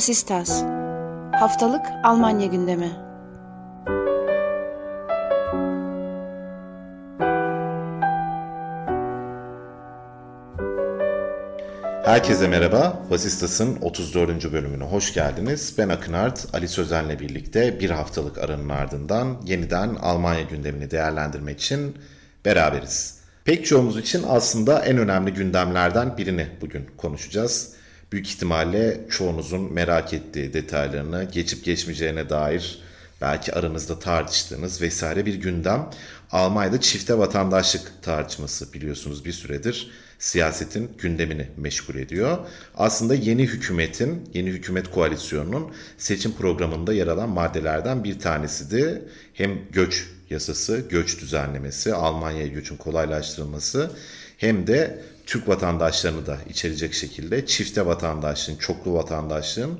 Vasistas Haftalık Almanya gündemi Herkese merhaba. Vasistas'ın 34. bölümüne hoş geldiniz. Ben Akınart, Ali Sözen'le birlikte bir haftalık aranın ardından yeniden Almanya gündemini değerlendirmek için beraberiz. Pek çoğumuz için aslında en önemli gündemlerden birini bugün konuşacağız büyük ihtimalle çoğunuzun merak ettiği detaylarını geçip geçmeyeceğine dair belki aranızda tartıştığınız vesaire bir gündem. Almanya'da çifte vatandaşlık tartışması biliyorsunuz bir süredir siyasetin gündemini meşgul ediyor. Aslında yeni hükümetin, yeni hükümet koalisyonunun seçim programında yer alan maddelerden bir tanesiydi. Hem göç yasası, göç düzenlemesi, Almanya'ya göçün kolaylaştırılması hem de Türk vatandaşlarını da içerecek şekilde çifte vatandaşlığın, çoklu vatandaşlığın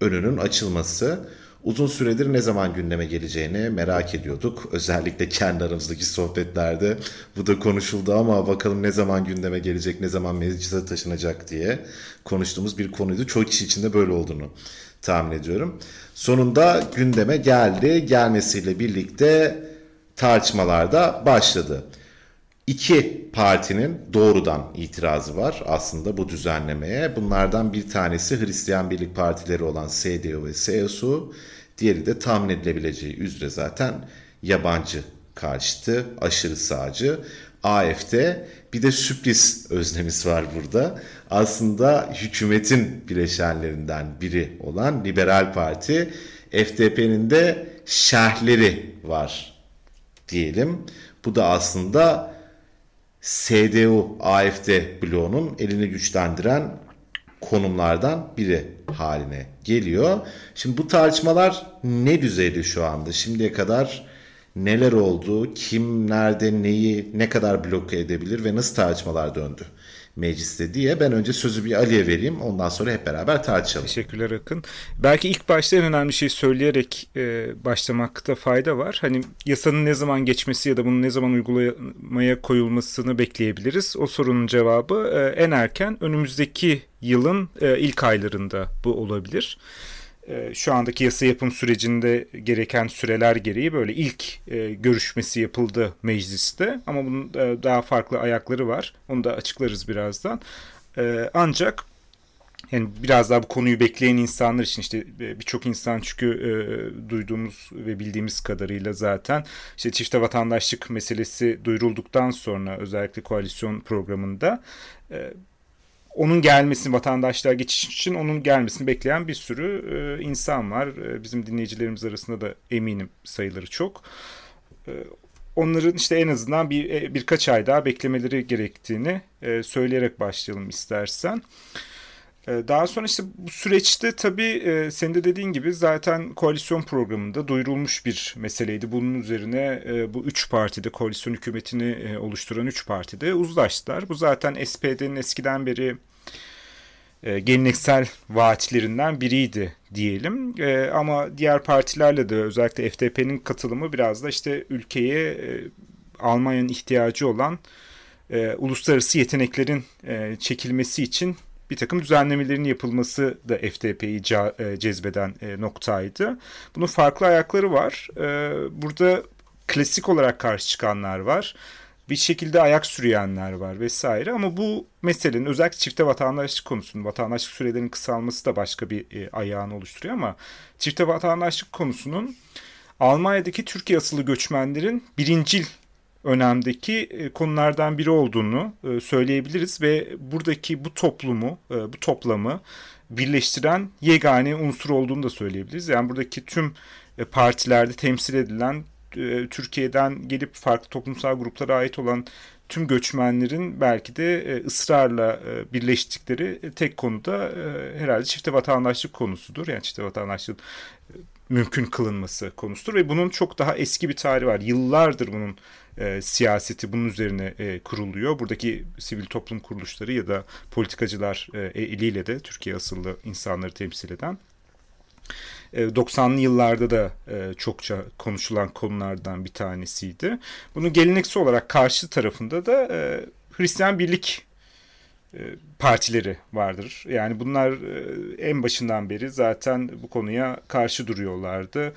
önünün açılması uzun süredir ne zaman gündeme geleceğini merak ediyorduk. Özellikle kendi aramızdaki sohbetlerde bu da konuşuldu ama bakalım ne zaman gündeme gelecek, ne zaman meclise taşınacak diye konuştuğumuz bir konuydu. Çok kişi içinde böyle olduğunu tahmin ediyorum. Sonunda gündeme geldi. Gelmesiyle birlikte tartışmalar da başladı. İki partinin doğrudan itirazı var aslında bu düzenlemeye. Bunlardan bir tanesi Hristiyan Birlik Partileri olan CDU ve CSU. Diğeri de tahmin edilebileceği üzere zaten yabancı karşıtı, aşırı sağcı. AFD bir de sürpriz öznemiz var burada. Aslında hükümetin bileşenlerinden biri olan Liberal Parti FDP'nin de şerhleri var diyelim. Bu da aslında CDU AFD bloğunun elini güçlendiren konumlardan biri haline geliyor. Şimdi bu tartışmalar ne düzeyde şu anda? Şimdiye kadar neler oldu? Kim nerede neyi ne kadar bloke edebilir ve nasıl tartışmalar döndü? Mecliste diye ben önce sözü bir Ali'ye vereyim ondan sonra hep beraber tartışalım. Teşekkürler Akın. Belki ilk başta en önemli şeyi söyleyerek e, başlamakta fayda var. Hani yasanın ne zaman geçmesi ya da bunun ne zaman uygulamaya koyulmasını bekleyebiliriz. O sorunun cevabı e, en erken önümüzdeki yılın e, ilk aylarında bu olabilir. E, şu andaki yasa yapım sürecinde gereken süreler gereği böyle ilk e, görüşmesi yapıldı mecliste ama bunun e, daha farklı ayakları var. Onu da açıklarız birazdan. ancak yani biraz daha bu konuyu bekleyen insanlar için işte birçok insan çünkü e, duyduğumuz ve bildiğimiz kadarıyla zaten işte çifte vatandaşlık meselesi duyurulduktan sonra özellikle koalisyon programında e, onun gelmesini vatandaşlar geçiş için onun gelmesini bekleyen bir sürü e, insan var. E, bizim dinleyicilerimiz arasında da eminim sayıları çok. E, onların işte en azından bir e, birkaç ay daha beklemeleri gerektiğini e, söyleyerek başlayalım istersen. E, daha sonra işte bu süreçte tabii e, senin de dediğin gibi zaten koalisyon programında duyurulmuş bir meseleydi. Bunun üzerine e, bu üç partide koalisyon hükümetini oluşturan üç partide uzlaştılar. Bu zaten SPD'nin eskiden beri geleneksel vaatlerinden biriydi diyelim. ama diğer partilerle de özellikle FDP'nin katılımı biraz da işte ülkeye Almanya'nın ihtiyacı olan uluslararası yeteneklerin çekilmesi için bir takım düzenlemelerin yapılması da FDP'yi e, cezbeden e, noktaydı. Bunun farklı ayakları var. E, burada klasik olarak karşı çıkanlar var. Bir şekilde ayak sürüyenler var vesaire ama bu meselenin özellikle çifte vatandaşlık konusunun vatandaşlık sürelerinin kısalması da başka bir ayağını oluşturuyor ama çifte vatandaşlık konusunun Almanya'daki Türkiye asılı göçmenlerin birincil önemdeki e, konulardan biri olduğunu e, söyleyebiliriz ve buradaki bu toplumu, e, bu toplamı birleştiren yegane unsur olduğunu da söyleyebiliriz. Yani buradaki tüm partilerde temsil edilen Türkiye'den gelip farklı toplumsal gruplara ait olan tüm göçmenlerin belki de ısrarla birleştikleri tek konuda herhalde çifte vatandaşlık konusudur. Yani çifte vatandaşlık mümkün kılınması konusudur ve bunun çok daha eski bir tarihi var. Yıllardır bunun e, siyaseti bunun üzerine e, kuruluyor. Buradaki sivil toplum kuruluşları ya da politikacılar e, eliyle de Türkiye asıllı insanları temsil eden 90'lı e, yıllarda da e, çokça konuşulan konulardan bir tanesiydi. Bunun geleneksel olarak karşı tarafında da e, Hristiyan Birlik partileri vardır. Yani bunlar en başından beri zaten bu konuya karşı duruyorlardı.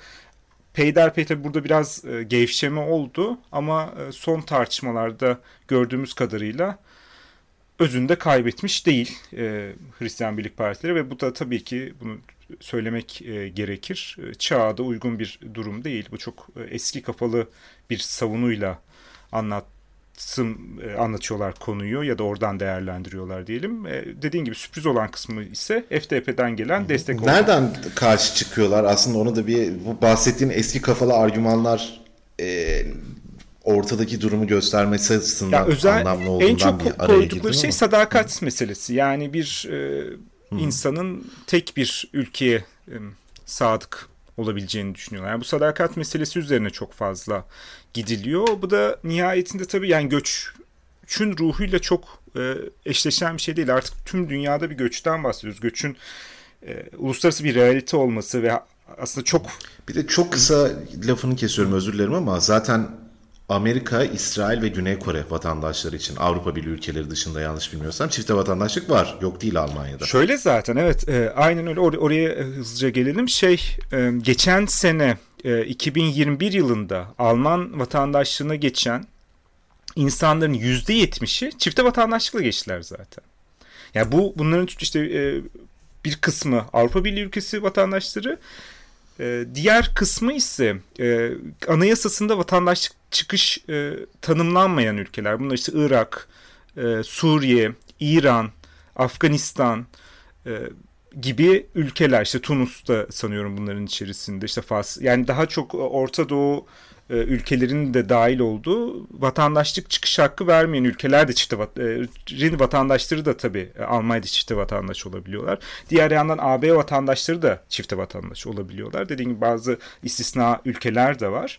Peyderpey tabi burada biraz gevşeme oldu ama son tartışmalarda gördüğümüz kadarıyla özünde kaybetmiş değil Hristiyan Birlik Partileri ve bu da tabii ki bunu söylemek gerekir. Çağa da uygun bir durum değil. Bu çok eski kafalı bir savunuyla anlat e, anlatıyorlar konuyu ya da oradan değerlendiriyorlar diyelim. E, dediğin gibi sürpriz olan kısmı ise FDP'den gelen destek. Nereden karşı çıkıyorlar? Aslında onu da bir bu bahsettiğin eski kafalı argümanlar e, ortadaki durumu göstermesi açısından ya özel, anlamlı olduğundan en çok bir araya koydukları şey sadakat meselesi. Yani bir e, insanın tek bir ülkeye e, sadık olabileceğini düşünüyorlar. Yani bu sadakat meselesi üzerine çok fazla gidiliyor. Bu da nihayetinde tabii yani göçün ruhuyla çok e, eşleşen bir şey değil. Artık tüm dünyada bir göçten bahsediyoruz. Göçün e, uluslararası bir realite olması ve aslında çok... Bir de çok kısa lafını kesiyorum özür dilerim ama zaten Amerika, İsrail ve Güney Kore vatandaşları için Avrupa Birliği ülkeleri dışında yanlış bilmiyorsam çifte vatandaşlık var. Yok değil Almanya'da. Şöyle zaten evet e, aynen öyle Or- oraya hızlıca gelelim. Şey e, geçen sene e, 2021 yılında Alman vatandaşlığına geçen insanların %70'i çifte vatandaşlıkla geçtiler zaten. Yani bu bunların işte e, bir kısmı Avrupa Birliği ülkesi vatandaşları e, diğer kısmı ise e, anayasasında vatandaşlık çıkış e, tanımlanmayan ülkeler. Bunlar işte Irak, e, Suriye, İran, Afganistan gibi ülkeler. İşte Tunus da sanıyorum bunların içerisinde. İşte Fas. Yani daha çok Orta Doğu e, ülkelerin de dahil olduğu vatandaşlık çıkış hakkı vermeyen ülkeler de çifte e, vatandaşları da tabii e, Almanya'da çifte vatandaş olabiliyorlar. Diğer yandan AB vatandaşları da çifte vatandaş olabiliyorlar. Dediğim gibi bazı istisna ülkeler de var.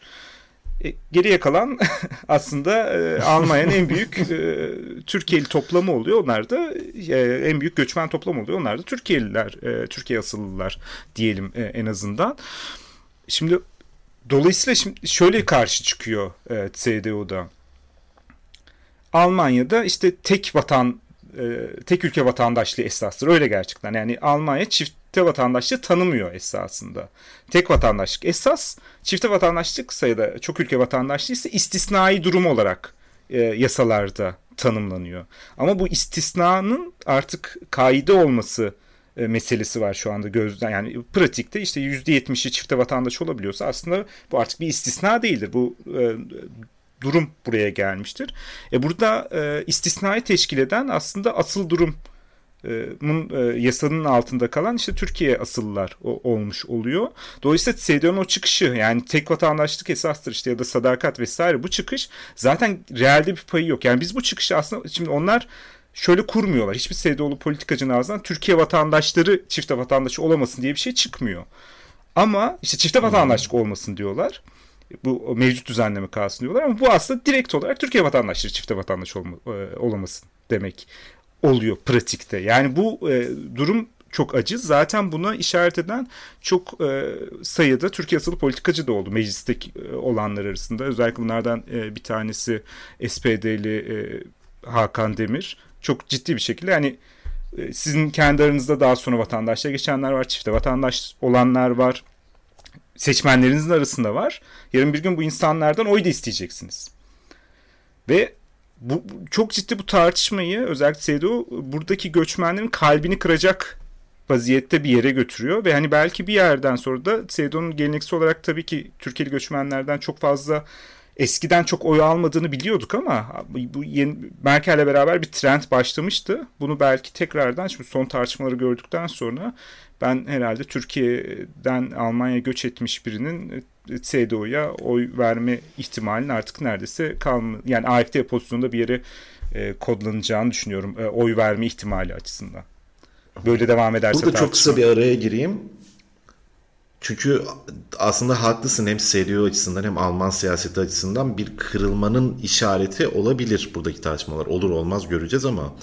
E, geriye kalan aslında e, Almanya'nın en büyük e, Türkiye'li toplamı oluyor. Onlar da e, en büyük göçmen toplamı oluyor. Onlar da Türkiye'liler, Türkiye asıllılar diyelim en azından. Şimdi Dolayısıyla şimdi şöyle karşı çıkıyor e, CDU'da. Almanya'da işte tek vatan e, tek ülke vatandaşlığı esastır. Öyle gerçekten. Yani Almanya çifte vatandaşlığı tanımıyor esasında. Tek vatandaşlık esas, çifte vatandaşlık sayıda çok ülke vatandaşlığı ise istisnai durum olarak e, yasalarda tanımlanıyor. Ama bu istisnanın artık kaide olması e, meselesi var şu anda gözden yani pratikte işte %70'i çifte vatandaş olabiliyorsa aslında bu artık bir istisna değildir. Bu e, durum buraya gelmiştir. E burada e, istisnayı teşkil eden aslında asıl durum e, yasanın altında kalan işte Türkiye asıllılar olmuş oluyor. Dolayısıyla CDO'nun o çıkışı yani tek vatandaşlık esastır işte ya da sadakat vesaire bu çıkış zaten realde bir payı yok. Yani biz bu çıkışı aslında şimdi onlar şöyle kurmuyorlar. Hiçbir SDO'lu politikacının ağzından Türkiye vatandaşları çifte vatandaşı olamasın diye bir şey çıkmıyor. Ama işte çifte vatandaşlık olmasın diyorlar. Bu mevcut düzenleme kalsın diyorlar ama bu aslında direkt olarak Türkiye vatandaşları çifte vatandaş olma, e, olamasın demek oluyor pratikte. Yani bu e, durum çok acı. Zaten buna işaret eden çok e, sayıda Türkiye asılı politikacı da oldu meclisteki e, olanlar arasında. Özellikle bunlardan e, bir tanesi SPD'li e, Hakan Demir çok ciddi bir şekilde yani e, sizin kendi aranızda daha sonra vatandaşlığa geçenler var, çifte vatandaş olanlar var. Seçmenlerinizin arasında var. Yarın bir gün bu insanlardan oy da isteyeceksiniz. Ve bu çok ciddi bu tartışmayı özellikle CDU buradaki göçmenlerin kalbini kıracak vaziyette bir yere götürüyor ve hani belki bir yerden sonra da CDU'nun geleneksel olarak tabii ki Türkiye'li göçmenlerden çok fazla eskiden çok oy almadığını biliyorduk ama bu yeni Merkel'le beraber bir trend başlamıştı. Bunu belki tekrardan şimdi son tartışmaları gördükten sonra ben herhalde Türkiye'den Almanya göç etmiş birinin CDU'ya oy verme ihtimalinin artık neredeyse kalma yani AFD pozisyonunda bir yere e, kodlanacağını düşünüyorum e, oy verme ihtimali açısından. Böyle devam ederse Burada çok kısa bir araya gireyim. Çünkü aslında haklısın hem CDU açısından hem Alman siyaseti açısından bir kırılmanın işareti olabilir buradaki tartışmalar. Olur olmaz göreceğiz ama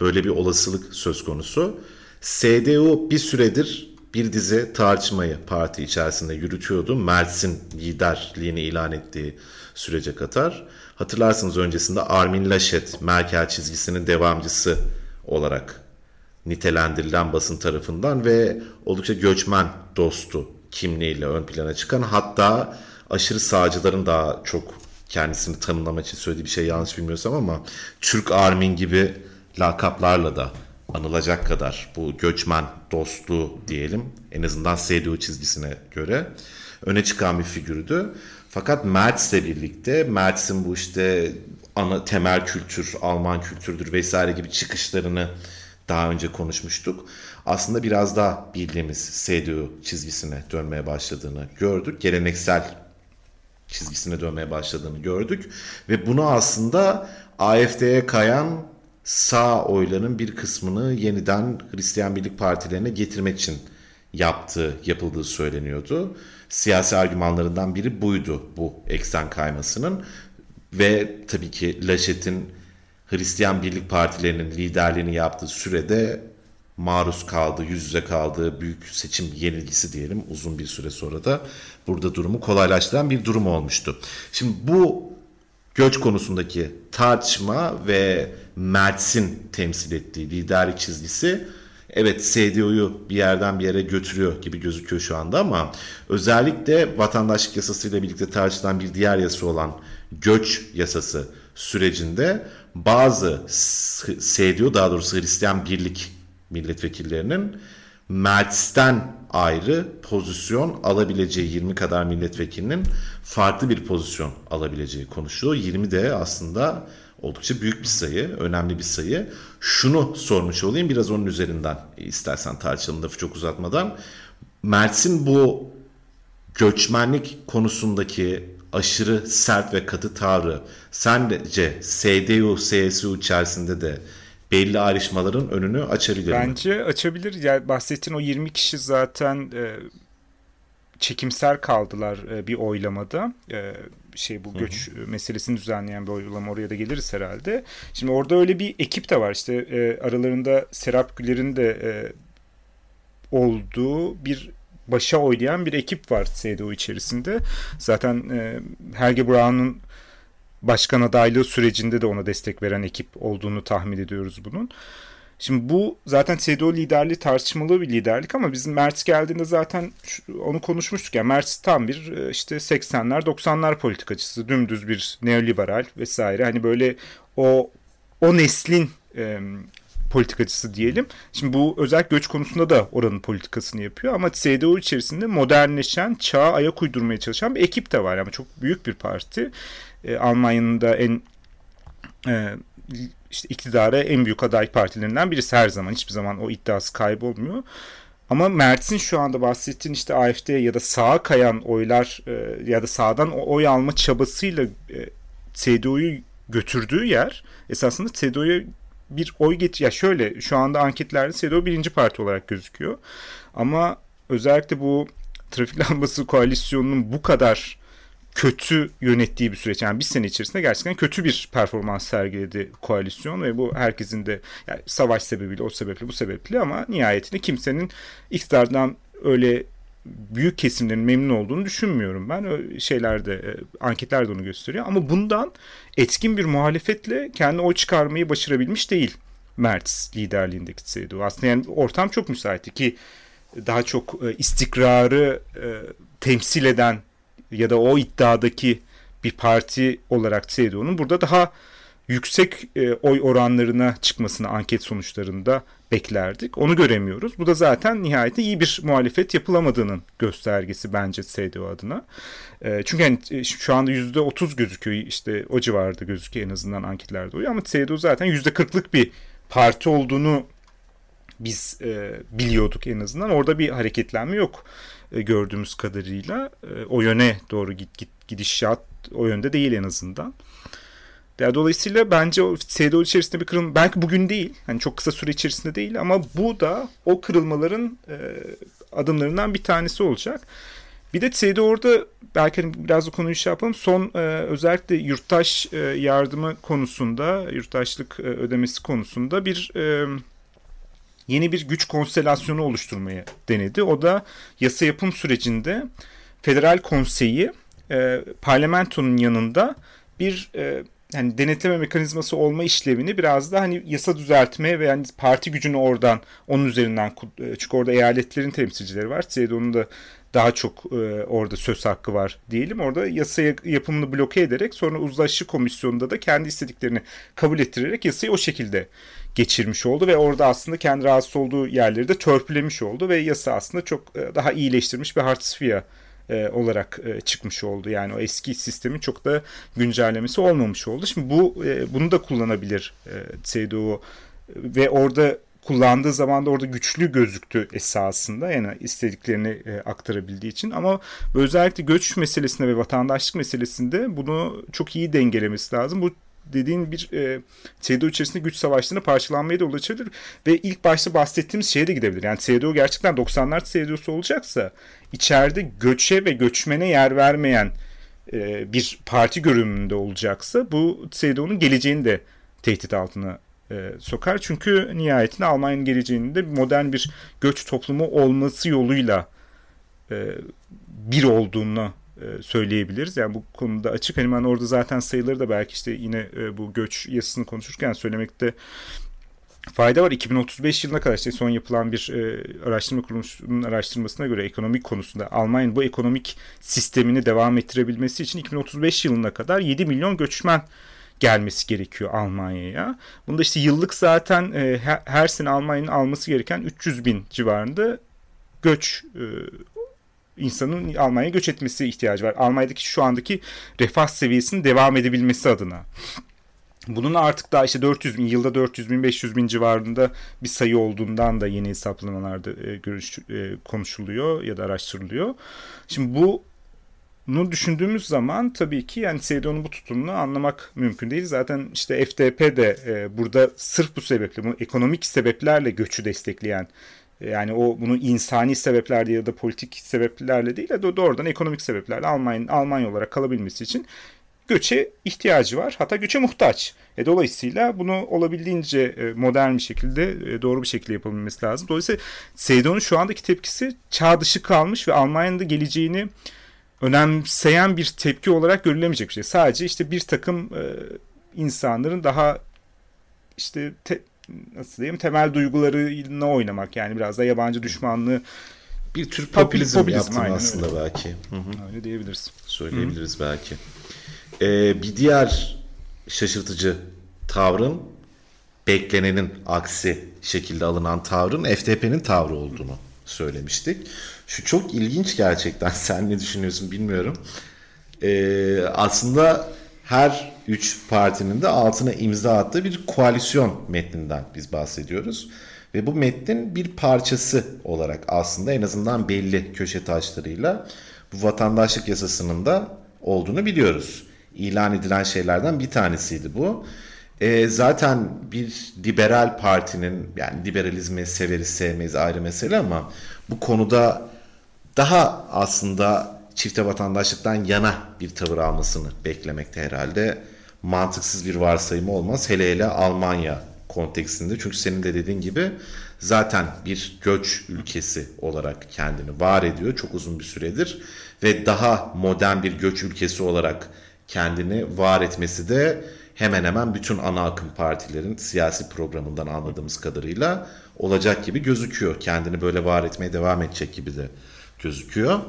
böyle bir olasılık söz konusu. CDU bir süredir bir dizi tartışmayı parti içerisinde yürütüyordu. Mertz'in liderliğini ilan ettiği sürece kadar. Hatırlarsınız öncesinde Armin Laschet, Merkel çizgisinin devamcısı olarak nitelendirilen basın tarafından ve oldukça göçmen dostu kimliğiyle ön plana çıkan hatta aşırı sağcıların daha çok kendisini tanımlamak için söylediği bir şey yanlış bilmiyorsam ama Türk Armin gibi lakaplarla da anılacak kadar bu göçmen dostluğu diyelim en azından CDU çizgisine göre öne çıkan bir figürdü. Fakat Mertz'le birlikte Mertz'in bu işte ana temel kültür, Alman kültürdür vesaire gibi çıkışlarını daha önce konuşmuştuk. Aslında biraz daha bildiğimiz CDU çizgisine dönmeye başladığını gördük. Geleneksel çizgisine dönmeye başladığını gördük. Ve bunu aslında AFD'ye kayan sağ oyların bir kısmını yeniden Hristiyan Birlik Partilerine getirmek için yaptığı, yapıldığı söyleniyordu. Siyasi argümanlarından biri buydu bu eksen kaymasının. Ve tabii ki Laşet'in Hristiyan Birlik Partilerinin liderliğini yaptığı sürede maruz kaldığı, yüz yüze kaldığı büyük seçim yenilgisi diyelim uzun bir süre sonra da burada durumu kolaylaştıran bir durum olmuştu. Şimdi bu göç konusundaki tartışma ve Mertz'in temsil ettiği liderlik çizgisi evet CDU'yu bir yerden bir yere götürüyor gibi gözüküyor şu anda ama özellikle vatandaşlık yasasıyla birlikte tartışılan bir diğer yasa olan göç yasası sürecinde bazı CDU daha doğrusu Hristiyan Birlik milletvekillerinin Mertz'ten ayrı pozisyon alabileceği 20 kadar milletvekilinin farklı bir pozisyon alabileceği konuşuluyor. 20 de aslında oldukça büyük bir sayı, önemli bir sayı. Şunu sormuş olayım biraz onun üzerinden istersen tartışalım lafı çok uzatmadan. Mertz'in bu göçmenlik konusundaki aşırı sert ve katı tavrı sence CDU, CSU içerisinde de belli ayrışmaların önünü açabilir mi? Bence açabilir. Yani bahsettiğin o 20 kişi zaten e, çekimser kaldılar e, bir oylamada. E, şey bu göç hı hı. meselesini düzenleyen bir oylama oraya da geliriz herhalde. Şimdi orada öyle bir ekip de var. İşte e, aralarında Serap Güler'in de e, olduğu bir başa oynayan bir ekip var CDU içerisinde. Zaten e, Helge Braun'un başkan adaylığı sürecinde de ona destek veren ekip olduğunu tahmin ediyoruz bunun. Şimdi bu zaten CDU liderliği tartışmalı bir liderlik ama bizim Mertz geldiğinde zaten onu konuşmuştuk. Yani Mertz tam bir e, işte 80'ler 90'lar politikacısı. Dümdüz bir neoliberal vesaire. Hani böyle o o neslin e, politikacısı diyelim. Şimdi bu özel göç konusunda da oranın politikasını yapıyor ama CDU içerisinde modernleşen, çağa ayak uydurmaya çalışan bir ekip de var ama çok büyük bir parti. E, Almanya'nın da en e, işte iktidara en büyük aday partilerinden birisi her zaman. Hiçbir zaman o iddiası kaybolmuyor. Ama Mertz'in şu anda bahsettiğin işte AFD ya da sağa kayan oylar e, ya da sağdan oy alma çabasıyla e, CDU'yu götürdüğü yer esasında CDU'ya bir oy get ya şöyle şu anda anketlerde CDU birinci parti olarak gözüküyor. Ama özellikle bu trafik lambası koalisyonunun bu kadar kötü yönettiği bir süreç. Yani bir sene içerisinde gerçekten kötü bir performans sergiledi koalisyon ve bu herkesin de yani savaş sebebiyle o sebeple bu sebeple ama nihayetinde kimsenin iktidardan öyle büyük kesimlerin memnun olduğunu düşünmüyorum ben. Öyle şeylerde e, anketler de onu gösteriyor ama bundan etkin bir muhalefetle kendi oy çıkarmayı başarabilmiş değil Mertz liderliğindeki CDU. Aslında yani ortam çok müsaitti ki daha çok e, istikrarı e, temsil eden ya da o iddiadaki bir parti olarak CDU'nun burada daha yüksek e, oy oranlarına çıkmasını anket sonuçlarında beklerdik. Onu göremiyoruz. Bu da zaten nihayetinde iyi bir muhalefet yapılamadığının göstergesi bence CDU adına. E, çünkü yani e, şu anda %30 gözüküyor işte o civarda gözüküyor en azından anketlerde oluyor ama CDU zaten %40'lık bir parti olduğunu biz e, biliyorduk en azından. Orada bir hareketlenme yok e, gördüğümüz kadarıyla. E, o yöne doğru git, git gidişat o yönde değil en azından. Yani dolayısıyla bence o CDO içerisinde bir kırılma belki bugün değil hani çok kısa süre içerisinde değil ama bu da o kırılmaların e, adımlarından bir tanesi olacak. Bir de CDO orada belki hani biraz da konuyu şey yapalım. Son özellikle yurttaş e, yardımı konusunda, yurttaşlık ödemesi konusunda bir yeni bir güç konstelasyonu oluşturmayı denedi. O da yasa yapım sürecinde Federal Konseyi e, parlamentonun yanında bir e, hani denetleme mekanizması olma işlevini biraz da hani yasa düzeltme ve yani parti gücünü oradan onun üzerinden e, çünkü orada eyaletlerin temsilcileri var. CDU'nun da daha çok e, orada söz hakkı var diyelim. Orada yasa yapımını bloke ederek sonra uzlaşı komisyonunda da kendi istediklerini kabul ettirerek yasayı o şekilde geçirmiş oldu ve orada aslında kendi rahatsız olduğu yerleri de törpülemiş oldu ve yasa aslında çok e, daha iyileştirmiş bir Hartz-IV e, olarak e, çıkmış oldu. Yani o eski sistemin çok da güncellemesi olmamış oldu. Şimdi bu e, bunu da kullanabilir e, CDU ve orada kullandığı zaman da orada güçlü gözüktü esasında yani istediklerini e, aktarabildiği için ama özellikle göç meselesinde ve vatandaşlık meselesinde bunu çok iyi dengelemesi lazım. Bu dediğin bir e, CDU içerisinde güç savaşlarına parçalanmaya da ulaşabilir ve ilk başta bahsettiğimiz şeye de gidebilir. Yani CDU gerçekten 90'lar CDU'su olacaksa içeride göçe ve göçmene yer vermeyen e, bir parti görünümünde olacaksa bu CDU'nun geleceğini de tehdit altına e, sokar. Çünkü nihayetinde Almanya'nın geleceğinin de modern bir göç toplumu olması yoluyla e, bir olduğunu e, söyleyebiliriz. Yani bu konuda açık. Hani ben orada zaten sayıları da belki işte yine e, bu göç yasasını konuşurken söylemekte fayda var. 2035 yılına kadar işte son yapılan bir e, araştırma kuruluşunun araştırmasına göre ekonomik konusunda Almanya'nın bu ekonomik sistemini devam ettirebilmesi için 2035 yılına kadar 7 milyon göçmen gelmesi gerekiyor Almanya'ya. Bunda işte yıllık zaten e, her, her sene Almanya'nın alması gereken 300 bin civarında göç e, insanın Almanya'ya göç etmesi ihtiyacı var. Almanya'daki şu andaki refah seviyesinin devam edebilmesi adına. Bunun artık daha işte 400 bin, yılda 400 bin, 500 bin civarında bir sayı olduğundan da yeni hesaplamalarda e, görüş, e, konuşuluyor ya da araştırılıyor. Şimdi bu bunu düşündüğümüz zaman tabii ki yani CDU'nun bu tutumunu anlamak mümkün değil. Zaten işte FDP de e, burada sırf bu sebeple, bu ekonomik sebeplerle göçü destekleyen yani o bunu insani sebeplerle ya da politik sebeplerle değil de doğrudan ekonomik sebeplerle Almanya, Almanya olarak kalabilmesi için göçe ihtiyacı var. Hatta göçe muhtaç. E, dolayısıyla bunu olabildiğince e, modern bir şekilde e, doğru bir şekilde yapabilmesi lazım. Dolayısıyla Seydon'un şu andaki tepkisi çağ dışı kalmış ve Almanya'nın da geleceğini önemseyen bir tepki olarak görülemeyecek bir şey. Sadece işte bir takım e, insanların daha işte te, nasıl diyeyim temel duygularına oynamak yani biraz da yabancı düşmanlığı bir tür popülizm, popülizm yaptın aslında öyle. belki. Hı hı. Öyle diyebiliriz. Söyleyebiliriz Hı. belki. Ee, bir diğer şaşırtıcı tavrın beklenenin aksi şekilde alınan tavrın FDP'nin tavrı olduğunu söylemiştik. Şu çok ilginç gerçekten. Sen ne düşünüyorsun bilmiyorum. Ee, aslında her üç partinin de altına imza attığı bir koalisyon metninden biz bahsediyoruz. Ve bu metnin bir parçası olarak aslında en azından belli köşe taşlarıyla bu vatandaşlık yasasının da olduğunu biliyoruz. İlan edilen şeylerden bir tanesiydi bu. E, zaten bir liberal partinin yani liberalizmi severiz sevmeyiz ayrı mesele ama bu konuda daha aslında çifte vatandaşlıktan yana bir tavır almasını beklemekte herhalde mantıksız bir varsayımı olmaz. Hele hele Almanya konteksinde. Çünkü senin de dediğin gibi zaten bir göç ülkesi olarak kendini var ediyor çok uzun bir süredir ve daha modern bir göç ülkesi olarak kendini var etmesi de hemen hemen bütün ana akım partilerin siyasi programından anladığımız kadarıyla olacak gibi gözüküyor. Kendini böyle var etmeye devam edecek gibi de gözüküyor.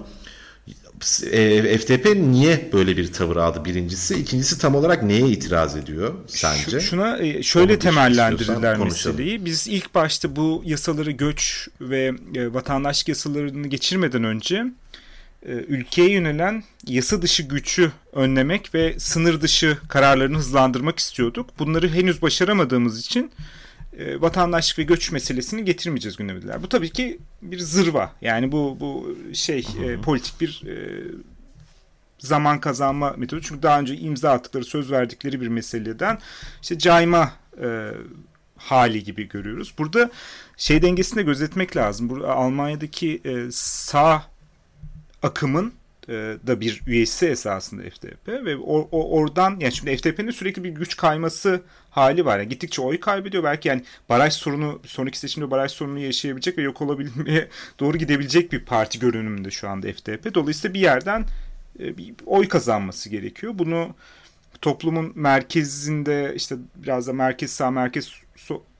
E, FTP niye böyle bir tavır aldı birincisi? İkincisi tam olarak neye itiraz ediyor sence? Şuna e, şöyle temellendirirler meseleyi. Biz ilk başta bu yasaları göç ve e, vatandaşlık yasalarını geçirmeden önce ülkeye yönelen yasa dışı gücü önlemek ve sınır dışı kararlarını hızlandırmak istiyorduk. Bunları henüz başaramadığımız için e, vatandaşlık ve göç meselesini getirmeyeceğiz gündeme Bu tabii ki bir zırva. Yani bu bu şey e, politik bir e, zaman kazanma metodu. Çünkü daha önce imza attıkları, söz verdikleri bir meseleden işte cayma e, hali gibi görüyoruz. Burada şey dengesini de gözetmek lazım. Burada Almanya'daki e, sağ akımın e, da bir üyesi esasında FDP ve or, o, oradan yani şimdi FDP'nin sürekli bir güç kayması hali var. Yani gittikçe oy kaybediyor. Belki yani baraj sorunu sonraki seçimde baraj sorunu yaşayabilecek ve yok olabilmeye doğru gidebilecek bir parti görünümünde şu anda FDP. Dolayısıyla bir yerden e, bir oy kazanması gerekiyor. Bunu toplumun merkezinde işte biraz da merkez sağ merkez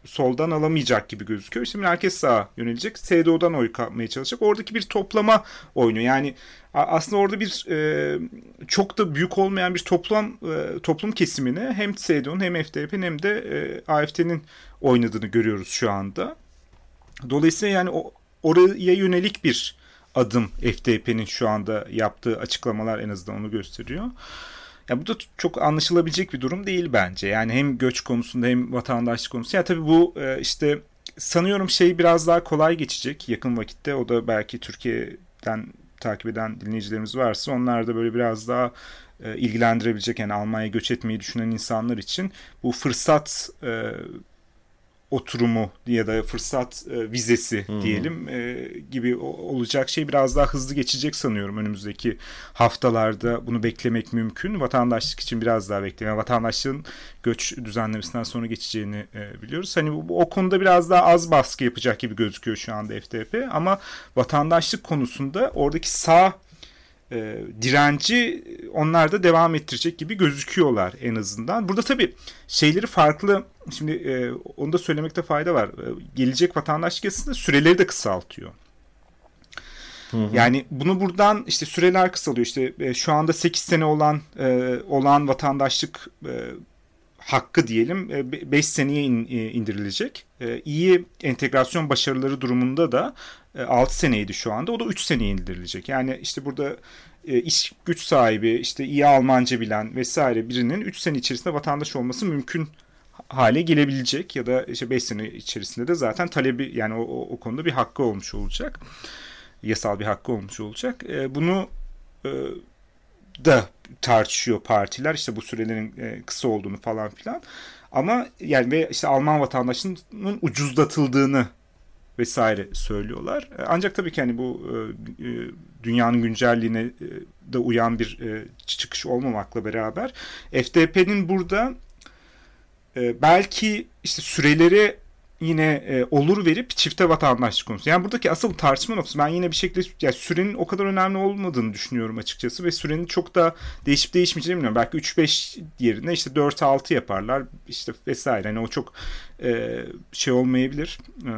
soldan alamayacak gibi gözüküyor. Şimdi merkez sağa yönelecek. SDO'dan oy kapmaya çalışacak. Oradaki bir toplama oynuyor. Yani aslında orada bir e, çok da büyük olmayan bir toplum e, toplum kesimini hem SDO'nun hem FDP'nin hem de e, AFD'nin oynadığını görüyoruz şu anda. Dolayısıyla yani o, oraya yönelik bir adım FDP'nin şu anda yaptığı açıklamalar en azından onu gösteriyor. Ya bu da çok anlaşılabilecek bir durum değil bence. Yani hem göç konusunda hem vatandaşlık konusunda. Ya tabii bu e, işte sanıyorum şey biraz daha kolay geçecek yakın vakitte. O da belki Türkiye'den takip eden dinleyicilerimiz varsa onlar da böyle biraz daha e, ilgilendirebilecek yani Almanya'ya göç etmeyi düşünen insanlar için bu fırsat e, oturumu ya da fırsat e, vizesi hmm. diyelim e, gibi olacak şey biraz daha hızlı geçecek sanıyorum önümüzdeki haftalarda bunu beklemek mümkün. Vatandaşlık için biraz daha beklemek. Vatandaşlığın göç düzenlemesinden sonra geçeceğini e, biliyoruz. Hani bu, o konuda biraz daha az baskı yapacak gibi gözüküyor şu anda FDP ama vatandaşlık konusunda oradaki sağ e, direnci onlar da devam ettirecek gibi gözüküyorlar en azından. Burada tabii şeyleri farklı şimdi e, onu da söylemekte fayda var. E, gelecek vatandaşlık yasasında süreleri de kısaltıyor. Hı hı. Yani bunu buradan işte süreler kısalıyor. İşte e, şu anda 8 sene olan e, olan vatandaşlık e, hakkı diyelim 5 e, seneye in, e, indirilecek. E, iyi entegrasyon başarıları durumunda da 6 seneydi şu anda. O da 3 seneye indirilecek. Yani işte burada iş güç sahibi, işte iyi Almanca bilen vesaire birinin 3 sene içerisinde vatandaş olması mümkün hale gelebilecek ya da işte 5 sene içerisinde de zaten talebi yani o, o, o konuda bir hakkı olmuş olacak. Yasal bir hakkı olmuş olacak. Bunu da tartışıyor partiler işte bu sürelerin e, kısa olduğunu falan filan. Ama yani ve işte Alman vatandaşının ucuzlatıldığını vesaire söylüyorlar. E, ancak tabii ki hani bu e, dünyanın güncelliğine de uyan bir çıkış olmamakla beraber FDP'nin burada belki işte süreleri yine e, olur verip çifte vatandaşlık konusu. Yani buradaki asıl tartışma noktası ben yine bir şekilde yani sürenin o kadar önemli olmadığını düşünüyorum açıkçası ve sürenin çok da değişip değişmeyeceğini bilmiyorum. Belki 3-5 yerine işte 4-6 yaparlar işte vesaire. Yani o çok e, şey olmayabilir. E,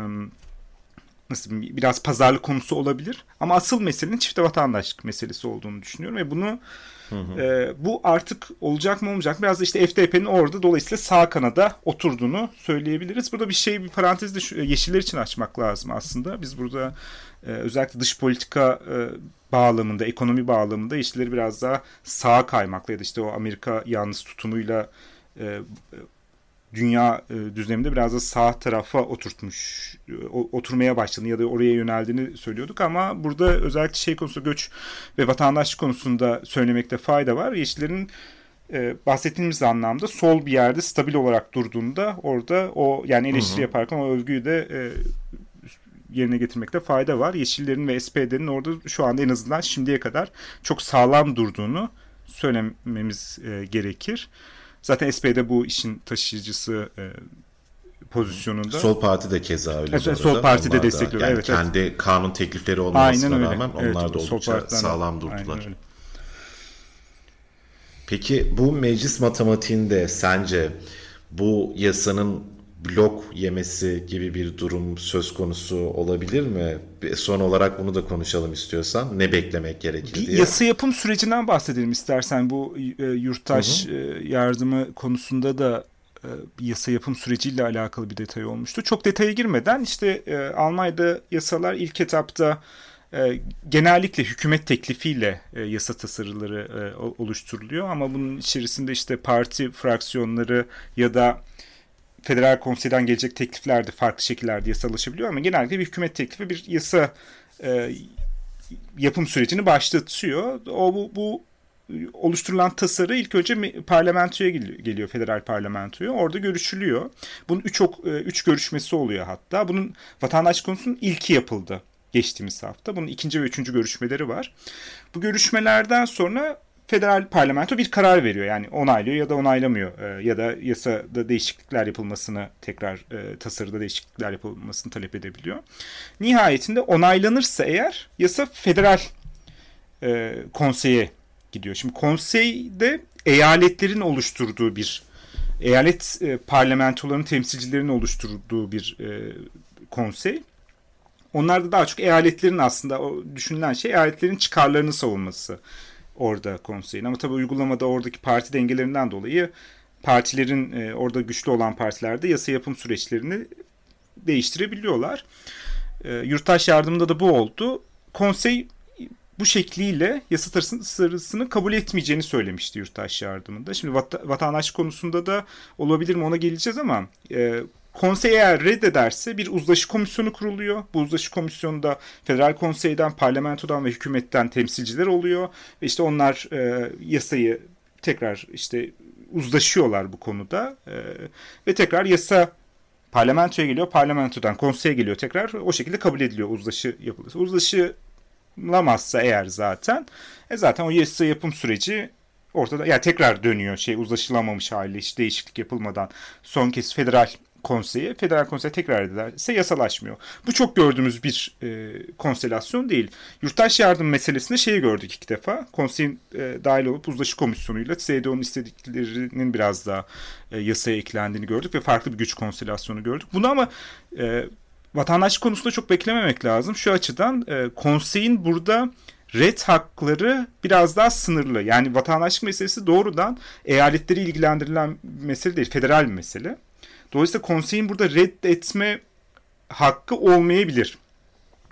nasıl biraz pazarlık konusu olabilir. Ama asıl meselenin çifte vatandaşlık meselesi olduğunu düşünüyorum ve bunu Hı hı. E, bu artık olacak mı olmayacak mı? Biraz da işte FDP'nin orada dolayısıyla sağ kanada oturduğunu söyleyebiliriz. Burada bir şey bir parantez de şu, yeşiller için açmak lazım aslında. Biz burada e, özellikle dış politika e, bağlamında, ekonomi bağlamında yeşilleri biraz daha sağa kaymakla ya da işte o Amerika yalnız tutumuyla e, dünya e, düzleminde biraz da sağ tarafa oturtmuş, e, oturmaya başladığını ya da oraya yöneldiğini söylüyorduk ama burada özellikle şey konusunda göç ve vatandaşlık konusunda söylemekte fayda var. Yeşillerin e, bahsettiğimiz anlamda sol bir yerde stabil olarak durduğunda orada o yani eleştiri hı hı. yaparken o övgüyü de e, yerine getirmekte fayda var. Yeşillerin ve SPD'nin orada şu anda en azından şimdiye kadar çok sağlam durduğunu söylememiz e, gerekir. Zaten SPD bu işin taşıyıcısı e, pozisyonunda. Sol Parti de keza öyle. Evet, Sol Parti de destekliyor. Yani evet, kendi evet. kanun teklifleri olmamasına rağmen onlar evet, da oldukça sağlam durdular. Peki bu meclis matematiğinde sence bu yasanın blok yemesi gibi bir durum söz konusu olabilir mi? Son olarak bunu da konuşalım istiyorsan. Ne beklemek gerekir bir diye. Yasa yapım sürecinden bahsedelim istersen. Bu e, yurttaş hı hı. E, yardımı konusunda da e, bir yasa yapım süreciyle alakalı bir detay olmuştu. Çok detaya girmeden işte e, Almanya'da yasalar ilk etapta e, genellikle hükümet teklifiyle e, yasa tasarıları e, oluşturuluyor ama bunun içerisinde işte parti fraksiyonları ya da federal konseyden gelecek teklifler de farklı şekillerde yasalaşabiliyor ama genellikle bir hükümet teklifi bir yasa e, yapım sürecini başlatıyor. O bu, bu oluşturulan tasarı ilk önce parlamentoya geliyor, federal parlamentoya. Orada görüşülüyor. Bunun üç, ok, e, üç görüşmesi oluyor hatta. Bunun vatandaş konusunun ilki yapıldı geçtiğimiz hafta. Bunun ikinci ve üçüncü görüşmeleri var. Bu görüşmelerden sonra federal parlamento bir karar veriyor. Yani onaylıyor ya da onaylamıyor e, ya da yasada değişiklikler yapılmasını tekrar e, tasarıda değişiklikler yapılmasını talep edebiliyor. Nihayetinde onaylanırsa eğer yasa federal e, konseye gidiyor. Şimdi konseyde eyaletlerin oluşturduğu bir eyalet e, parlamentolarının temsilcilerinin oluşturduğu bir e, konsey. Onlarda daha çok eyaletlerin aslında o düşünülen şey eyaletlerin çıkarlarını savunması orada konseyin. Ama tabii uygulamada oradaki parti dengelerinden dolayı partilerin e, orada güçlü olan partilerde yasa yapım süreçlerini değiştirebiliyorlar. E, yurttaş yardımında da bu oldu. Konsey bu şekliyle yasa tasarısını kabul etmeyeceğini söylemişti yurttaş yardımında. Şimdi vat- vatandaş konusunda da olabilir mi ona geleceğiz ama e, konsey eğer reddederse bir uzlaşı komisyonu kuruluyor. Bu uzlaşı komisyonunda federal konseyden, parlamentodan ve hükümetten temsilciler oluyor. Ve işte onlar e, yasayı tekrar işte uzlaşıyorlar bu konuda e, ve tekrar yasa parlamentoya geliyor, parlamentodan konseye geliyor tekrar o şekilde kabul ediliyor uzlaşı yapılırsa. Uzlaşı lamazsa eğer zaten e zaten o yasa yapım süreci ortada yani tekrar dönüyor şey uzlaşılamamış hali hiç değişiklik yapılmadan son kez federal konseyi federal konsey tekrar ederse yasalaşmıyor. Bu çok gördüğümüz bir e, konstelasyon değil. Yurttaş yardım meselesinde şeyi gördük iki defa. Konseyin e, dahil olup uzlaşı komisyonuyla SDO'nun istediklerinin biraz daha e, yasaya eklendiğini gördük ve farklı bir güç konstelasyonu gördük. Bunu ama e, vatandaş konusunda çok beklememek lazım. Şu açıdan e, konseyin burada red hakları biraz daha sınırlı. Yani vatandaşlık meselesi doğrudan eyaletleri ilgilendirilen mesele değil, federal bir mesele. Dolayısıyla konseyin burada reddetme hakkı olmayabilir.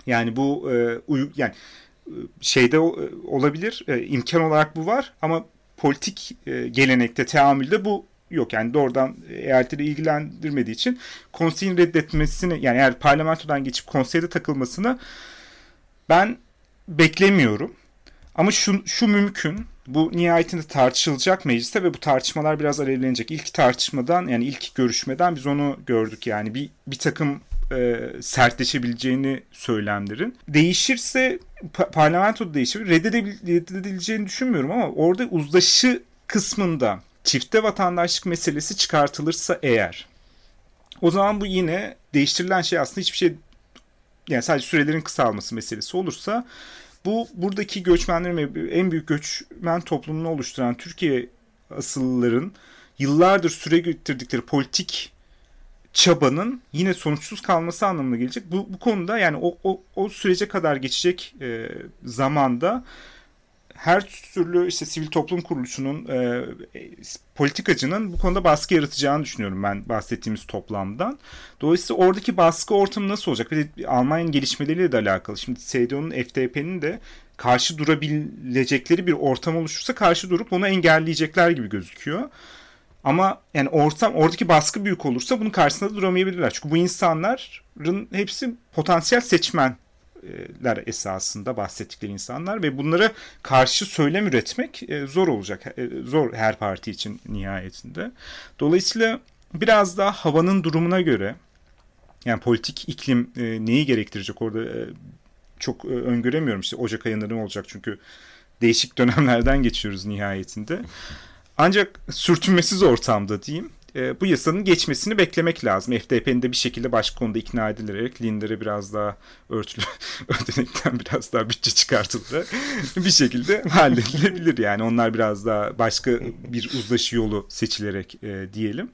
Yani bu e, yani e, şeyde e, olabilir, imkan olarak bu var ama politik gelenekte, teamülde bu yok. Yani doğrudan eyaletleri ilgilendirmediği için konseyin reddetmesini yani eğer parlamentodan geçip konseyde takılmasını ben beklemiyorum. Ama şu, şu mümkün. Bu nihayetinde tartışılacak mecliste ve bu tartışmalar biraz alevlenecek. İlk tartışmadan yani ilk görüşmeden biz onu gördük yani bir, bir takım e, sertleşebileceğini söylemlerin. Değişirse pa- parlamento değişir. Reddedileceğini düşünmüyorum ama orada uzlaşı kısmında çifte vatandaşlık meselesi çıkartılırsa eğer o zaman bu yine değiştirilen şey aslında hiçbir şey yani sadece sürelerin kısalması meselesi olursa bu buradaki göçmenlerin en büyük göçmen toplumunu oluşturan Türkiye asıllıların yıllardır süre getirdikleri politik çabanın yine sonuçsuz kalması anlamına gelecek. Bu, bu konuda yani o, o, o sürece kadar geçecek e, zamanda her türlü işte sivil toplum kuruluşunun e, politikacının bu konuda baskı yaratacağını düşünüyorum ben bahsettiğimiz toplamdan. Dolayısıyla oradaki baskı ortamı nasıl olacak? Bir de Almanya'nın gelişmeleriyle de alakalı. Şimdi CDU'nun FDP'nin de karşı durabilecekleri bir ortam oluşursa karşı durup onu engelleyecekler gibi gözüküyor. Ama yani ortam oradaki baskı büyük olursa bunun karşısında duramayabilirler. Çünkü bu insanların hepsi potansiyel seçmen ler esasında bahsettikleri insanlar ve bunlara karşı söylem üretmek e, zor olacak. E, zor her parti için nihayetinde. Dolayısıyla biraz daha havanın durumuna göre yani politik iklim e, neyi gerektirecek orada çok öngöremiyorum. İşte Ocak ayında ne olacak çünkü değişik dönemlerden geçiyoruz nihayetinde. Ancak sürtünmesiz ortamda diyeyim e, bu yasanın geçmesini beklemek lazım. FDP'nin de bir şekilde başka konuda ikna edilerek Linder'e biraz daha örtülü ödenekten biraz daha bütçe çıkartıldı. bir şekilde halledilebilir yani. Onlar biraz daha başka bir uzlaşı yolu seçilerek e, diyelim.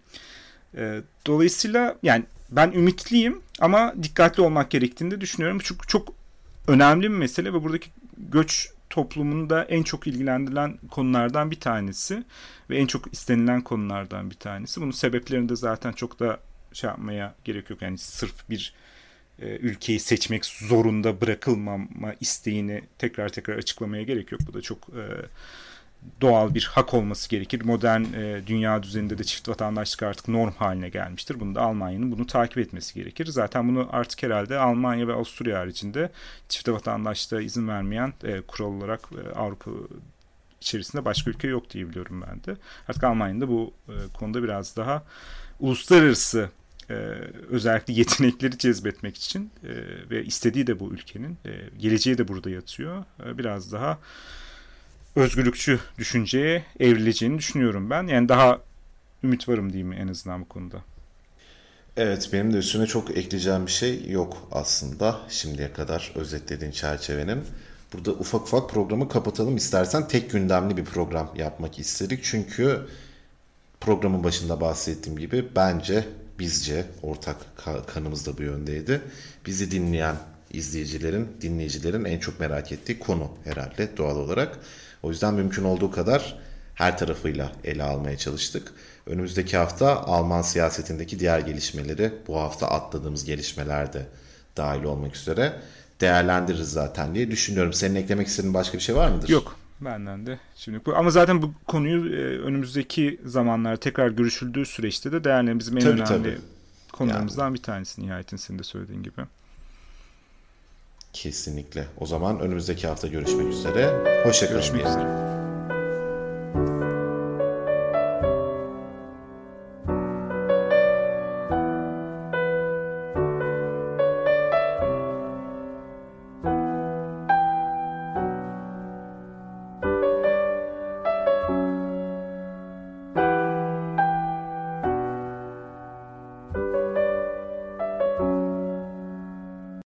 E, dolayısıyla yani ben ümitliyim ama dikkatli olmak gerektiğini de düşünüyorum. Çünkü çok önemli bir mesele ve buradaki göç toplumunda en çok ilgilendirilen konulardan bir tanesi ve en çok istenilen konulardan bir tanesi. Bunun sebeplerini de zaten çok da şey yapmaya gerek yok. Yani sırf bir e, ülkeyi seçmek zorunda bırakılmama isteğini tekrar tekrar açıklamaya gerek yok. Bu da çok e, doğal bir hak olması gerekir. Modern e, dünya düzeninde de çift vatandaşlık artık norm haline gelmiştir. Bunu da Almanya'nın bunu takip etmesi gerekir. Zaten bunu artık herhalde Almanya ve Avusturya haricinde çift vatandaşlığa izin vermeyen e, kural olarak e, Avrupa içerisinde başka ülke yok diye biliyorum ben de. Artık Almanya'nın da bu e, konuda biraz daha uluslararası e, özellikle yetenekleri cezbetmek için e, ve istediği de bu ülkenin e, geleceği de burada yatıyor. E, biraz daha özgürlükçü düşünceye evrileceğini düşünüyorum ben. Yani daha ümit varım diyeyim en azından bu konuda. Evet benim de üstüne çok ekleyeceğim bir şey yok aslında şimdiye kadar özetlediğin çerçevenin. burada ufak ufak programı kapatalım. İstersen tek gündemli bir program yapmak istedik. Çünkü programın başında bahsettiğim gibi bence bizce ortak kanımız da bu yöndeydi. Bizi dinleyen izleyicilerin, dinleyicilerin en çok merak ettiği konu herhalde doğal olarak. O yüzden mümkün olduğu kadar her tarafıyla ele almaya çalıştık. Önümüzdeki hafta Alman siyasetindeki diğer gelişmeleri, bu hafta atladığımız gelişmeler de dahil olmak üzere değerlendiririz zaten diye düşünüyorum. Senin eklemek istediğin başka bir şey var mıdır? Yok. Benden de şimdi bu ama zaten bu konuyu e, önümüzdeki zamanlar tekrar görüşüldüğü süreçte de değerli bizim en tabii, önemli tabii. konularımızdan yani. bir tanesi nihayetin senin de söylediğin gibi. Kesinlikle. O zaman önümüzdeki hafta görüşmek üzere. Hoşçakalın. Görüşmek üzere.